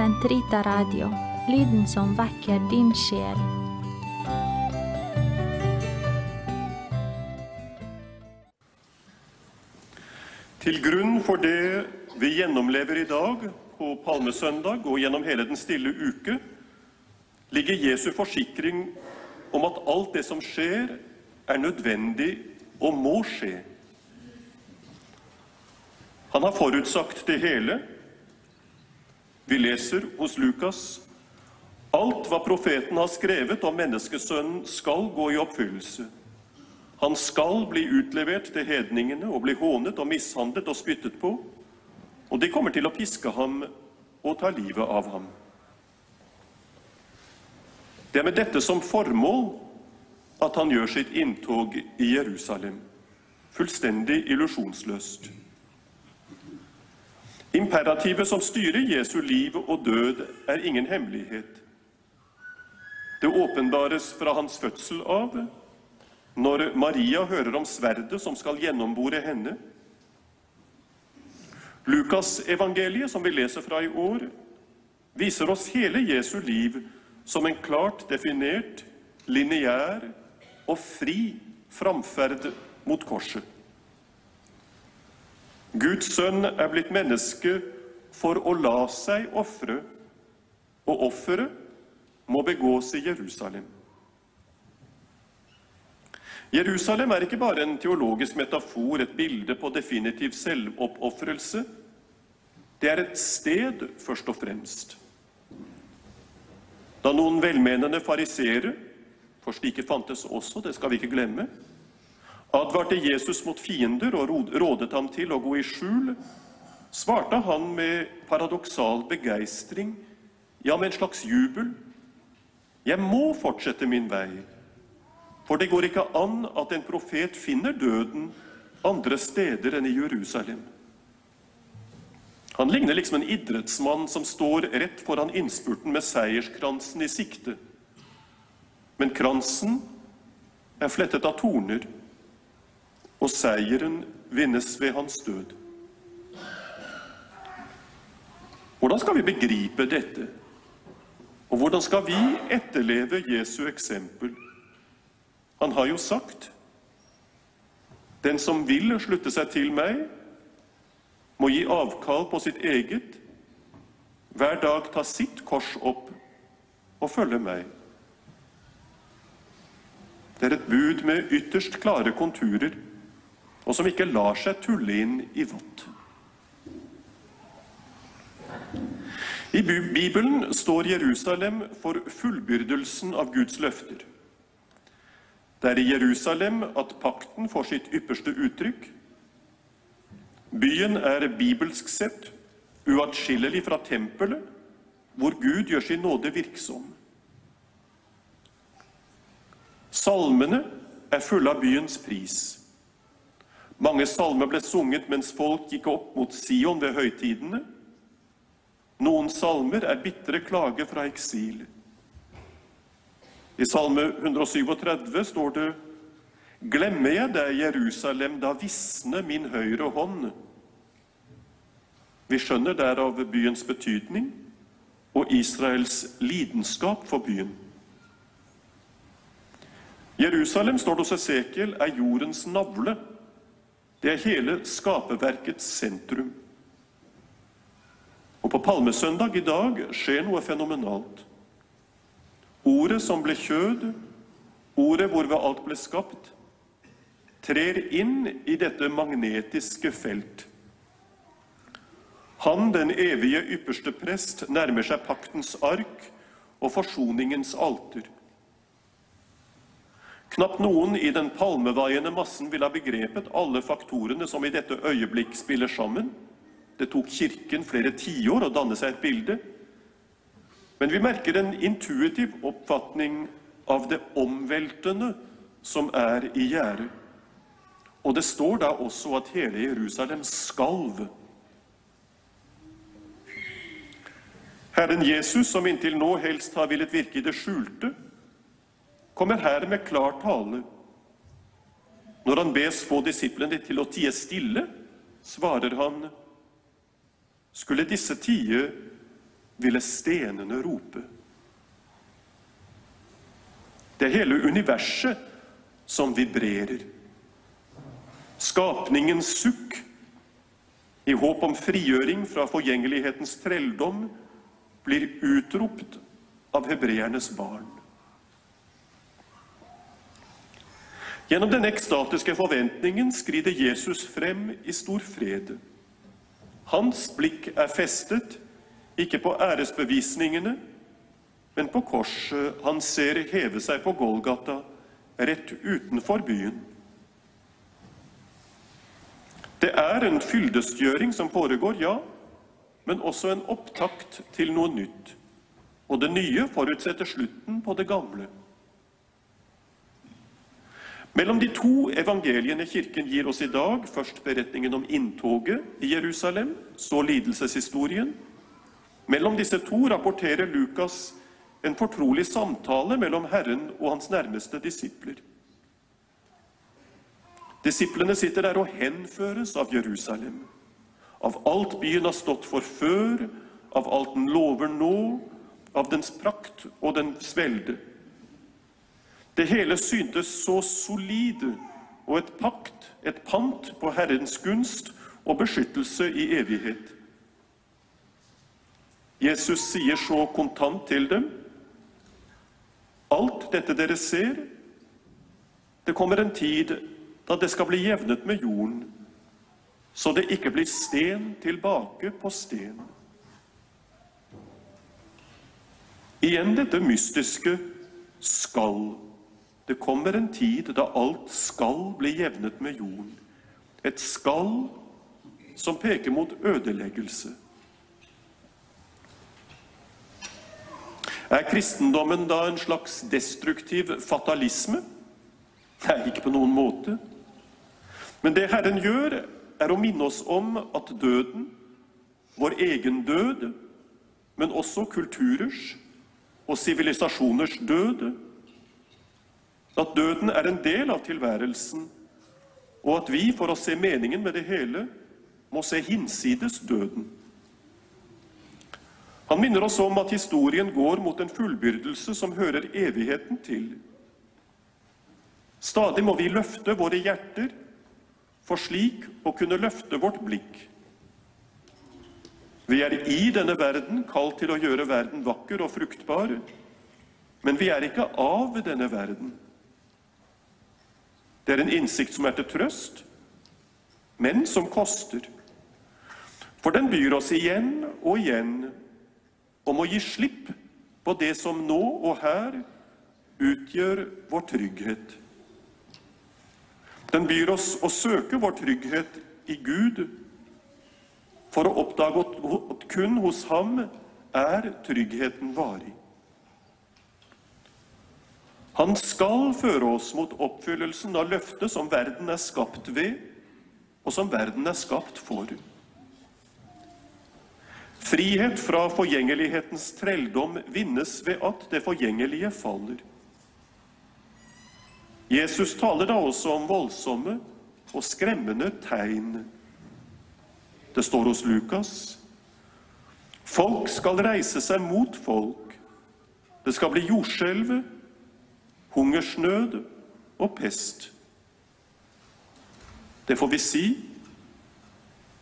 Sentrita Radio, lyden som vekker din sjel. Til grunn for det vi gjennomlever i dag, på palmesøndag og gjennom hele den stille uke, ligger Jesu forsikring om at alt det som skjer, er nødvendig og må skje. Han har forutsagt det hele. Vi leser hos Lukas alt hva profeten har skrevet om menneskesønnen, skal gå i oppfyllelse. Han skal bli utlevert til hedningene og bli hånet og mishandlet og spyttet på, og de kommer til å piske ham og ta livet av ham. Det er med dette som formål at han gjør sitt inntog i Jerusalem, fullstendig illusjonsløst. Imperativet som styrer Jesu liv og død, er ingen hemmelighet. Det åpenbares fra hans fødsel av, når Maria hører om sverdet som skal gjennombore henne. Lukasevangeliet, som vi leser fra i år, viser oss hele Jesu liv som en klart definert, lineær og fri framferd mot korset. Guds sønn er blitt menneske for å la seg ofre, og offeret må begås i Jerusalem. Jerusalem er ikke bare en teologisk metafor, et bilde på definitiv selvoppofrelse. Det er et sted, først og fremst. Da noen velmenende fariseere, for slike fantes også, det skal vi ikke glemme, advarte Jesus mot fiender og rådet ham til å gå i skjul, svarte han med paradoksal begeistring, ja, med en slags jubel. Jeg må fortsette min vei, for det går ikke an at en profet finner døden andre steder enn i Jerusalem. Han ligner liksom en idrettsmann som står rett foran innspurten med seierskransen i sikte. Men kransen er flettet av torner, og seieren vinnes ved hans død. Hvordan skal vi begripe dette? Og hvordan skal vi etterleve Jesu eksempel? Han har jo sagt den som vil slutte seg til meg, må gi avkall på sitt eget, hver dag ta sitt kors opp og følge meg. Det er et bud med ytterst klare konturer, og som ikke lar seg tulle inn i vått. I Bibelen står Jerusalem for fullbyrdelsen av Guds løfter. Det er i Jerusalem at pakten får sitt ypperste uttrykk. Byen er bibelsk sett uatskillelig fra tempelet, hvor Gud gjør sin nåde virksom. Salmene er fulle av byens pris. Mange salmer ble sunget mens folk gikk opp mot Sion ved høytidene. Noen salmer er bitre klage fra eksil. I Salme 137 står det Glemmer jeg deg, Jerusalem, da visner min høyre hånd. Vi skjønner derav byens betydning og Israels lidenskap for byen. Jerusalem, står det hos Esekiel, er jordens navle. Det er hele skaperverkets sentrum. Og på palmesøndag i dag skjer noe fenomenalt. Ordet som ble kjød, ordet hvorved alt ble skapt, trer inn i dette magnetiske felt. Han, den evige ypperste prest, nærmer seg paktens ark og forsoningens alter. Knapt noen i den palmevaiende massen ville ha begrepet alle faktorene som i dette øyeblikk spiller sammen. Det tok Kirken flere tiår å danne seg et bilde. Men vi merker en intuitiv oppfatning av det omveltende som er i gjære. Og det står da også at hele Jerusalem skalv. Herren Jesus, som inntil nå helst har villet virke i det skjulte, kommer her med klar tale. Når han bes få disiplene til å tie stille, svarer han, skulle disse tie ville stenene rope. Det er hele universet som vibrerer. Skapningens sukk i håp om frigjøring fra forgjengelighetens trelldom blir utropt av hebreernes barn. Gjennom den ekstatiske forventningen skrider Jesus frem i stor fred. Hans blikk er festet ikke på æresbevisningene, men på korset han ser heve seg på Golgata, rett utenfor byen. Det er en fyldestgjøring som foregår, ja, men også en opptakt til noe nytt. Og det nye forutsetter slutten på det gamle. Mellom de to evangeliene Kirken gir oss i dag, først beretningen om inntoget i Jerusalem, så lidelseshistorien. Mellom disse to rapporterer Lukas en fortrolig samtale mellom Herren og hans nærmeste disipler. Disiplene sitter der og henføres av Jerusalem, av alt byen har stått for før, av alt den lover nå, av dens prakt og dens velde. Det hele syntes så solid og et pakt, et pant på Herrens gunst og beskyttelse i evighet. Jesus sier så kontant til dem Alt dette dere ser, det kommer en tid da det skal bli jevnet med jorden, så det ikke blir sten tilbake på sten. Igjen dette mystiske 'skal'. Det kommer en tid da alt skal bli jevnet med jorden. Et 'skal' som peker mot ødeleggelse. Er kristendommen da en slags destruktiv fatalisme? Nei, ikke på noen måte. Men det Herren gjør, er å minne oss om at døden, vår egen død, men også kulturers og sivilisasjoners død, at døden er en del av tilværelsen, og at vi, for å se meningen med det hele, må se hinsides døden. Han minner oss om at historien går mot en fullbyrdelse som hører evigheten til. Stadig må vi løfte våre hjerter for slik å kunne løfte vårt blikk. Vi er i denne verden kalt til å gjøre verden vakker og fruktbar, men vi er ikke av denne verden. Det er en innsikt som er til trøst, men som koster. For den byr oss igjen og igjen om å gi slipp på det som nå og her utgjør vår trygghet. Den byr oss å søke vår trygghet i Gud for å oppdage at kun hos ham er tryggheten varig. Han skal føre oss mot oppfyllelsen av løftet som verden er skapt ved, og som verden er skapt for. Frihet fra forgjengelighetens trelldom vinnes ved at det forgjengelige faller. Jesus taler da også om voldsomme og skremmende tegn. Det står hos Lukas Folk skal reise seg mot folk. Det skal bli jordskjelv, hungersnød og pest. Det får vi si.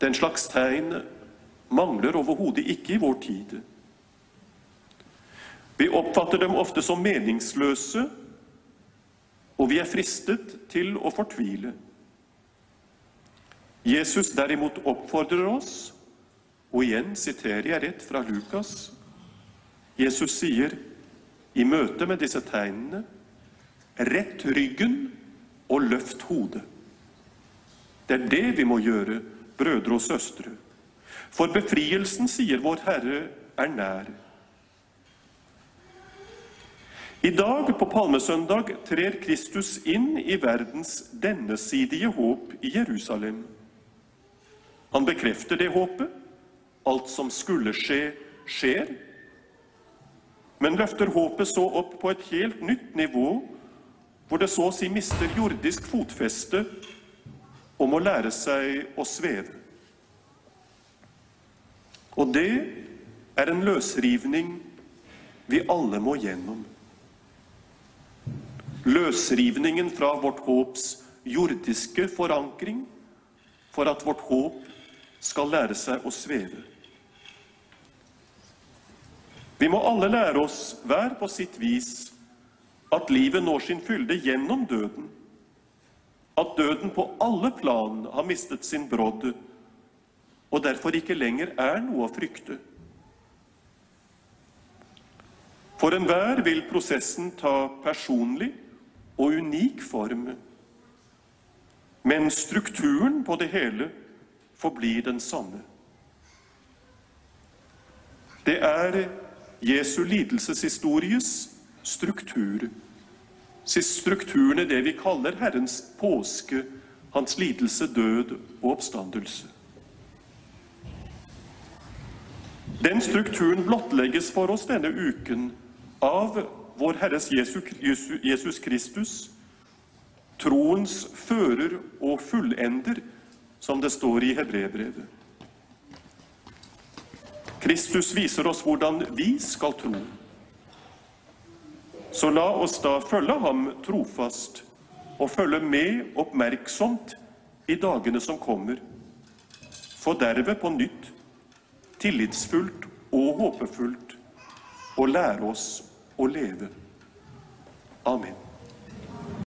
Den slags tegn mangler overhodet ikke i vår tid. Vi oppfatter dem ofte som meningsløse, og vi er fristet til å fortvile. Jesus derimot oppfordrer oss, og igjen siterer jeg rett fra Lukas. Jesus sier i møte med disse tegnene rett ryggen og løft hodet. Det er det vi må gjøre, brødre og søstre. For befrielsen, sier vår Herre, er nær. I dag, på palmesøndag, trer Kristus inn i verdens dennesidige håp i Jerusalem. Han bekrefter det håpet. Alt som skulle skje, skjer. Men løfter håpet så opp på et helt nytt nivå, hvor det så å si mister jordisk fotfeste og må lære seg å sveve. Og det er en løsrivning vi alle må gjennom. Løsrivningen fra vårt håps jordiske forankring for at vårt håp skal lære seg å sveve. Vi må alle lære oss, hver på sitt vis, at livet når sin fylde gjennom døden. At døden på alle plan har mistet sin brodd, og derfor ikke lenger er noe å frykte. For enhver vil prosessen ta personlig og unik form, men strukturen på det hele forblir den samme. Det er Jesu lidelseshistories struktur. Strukturen er det vi kaller Herrens påske, hans lidelse, død og oppstandelse. Den strukturen blottlegges for oss denne uken av vår Herres Jesus Kristus, troens fører og fullender, som det står i Hebrebrevet. Kristus viser oss hvordan vi skal tro. Så la oss da følge ham trofast og følge med oppmerksomt i dagene som kommer, for derved på nytt, tillitsfullt og håpefullt, å lære oss å leve. Amen.